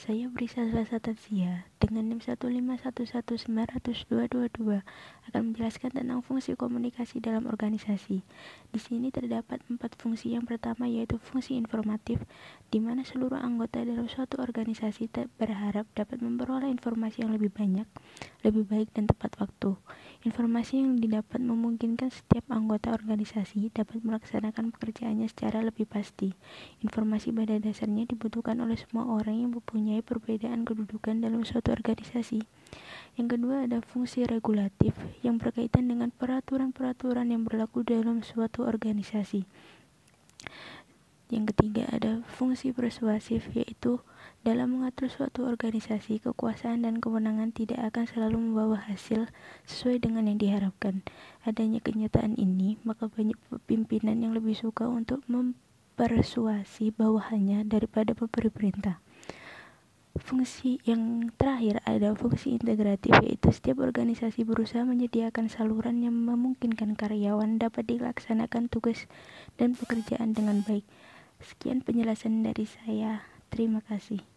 Saya Brisa Selasa Tansia dengan NIM 1511922 akan menjelaskan tentang fungsi komunikasi dalam organisasi. Di sini terdapat empat fungsi. Yang pertama yaitu fungsi informatif, di mana seluruh anggota dalam suatu organisasi berharap dapat memperoleh informasi yang lebih banyak, lebih baik dan tepat waktu. Informasi yang didapat memungkinkan setiap anggota organisasi dapat melaksanakan pekerjaannya secara lebih pasti. Informasi pada dasarnya dibutuhkan oleh semua orang yang mempunyai perbedaan kedudukan dalam suatu organisasi. Yang kedua ada fungsi regulatif yang berkaitan dengan peraturan-peraturan yang berlaku dalam suatu organisasi. Yang ketiga ada fungsi persuasif yaitu dalam mengatur suatu organisasi, kekuasaan dan kewenangan tidak akan selalu membawa hasil sesuai dengan yang diharapkan. Adanya kenyataan ini, maka banyak pimpinan yang lebih suka untuk mempersuasi bawahannya daripada memberi perintah. Fungsi yang terakhir ada fungsi integratif yaitu setiap organisasi berusaha menyediakan saluran yang memungkinkan karyawan dapat dilaksanakan tugas dan pekerjaan dengan baik. Sekian penjelasan dari saya. Terima kasih.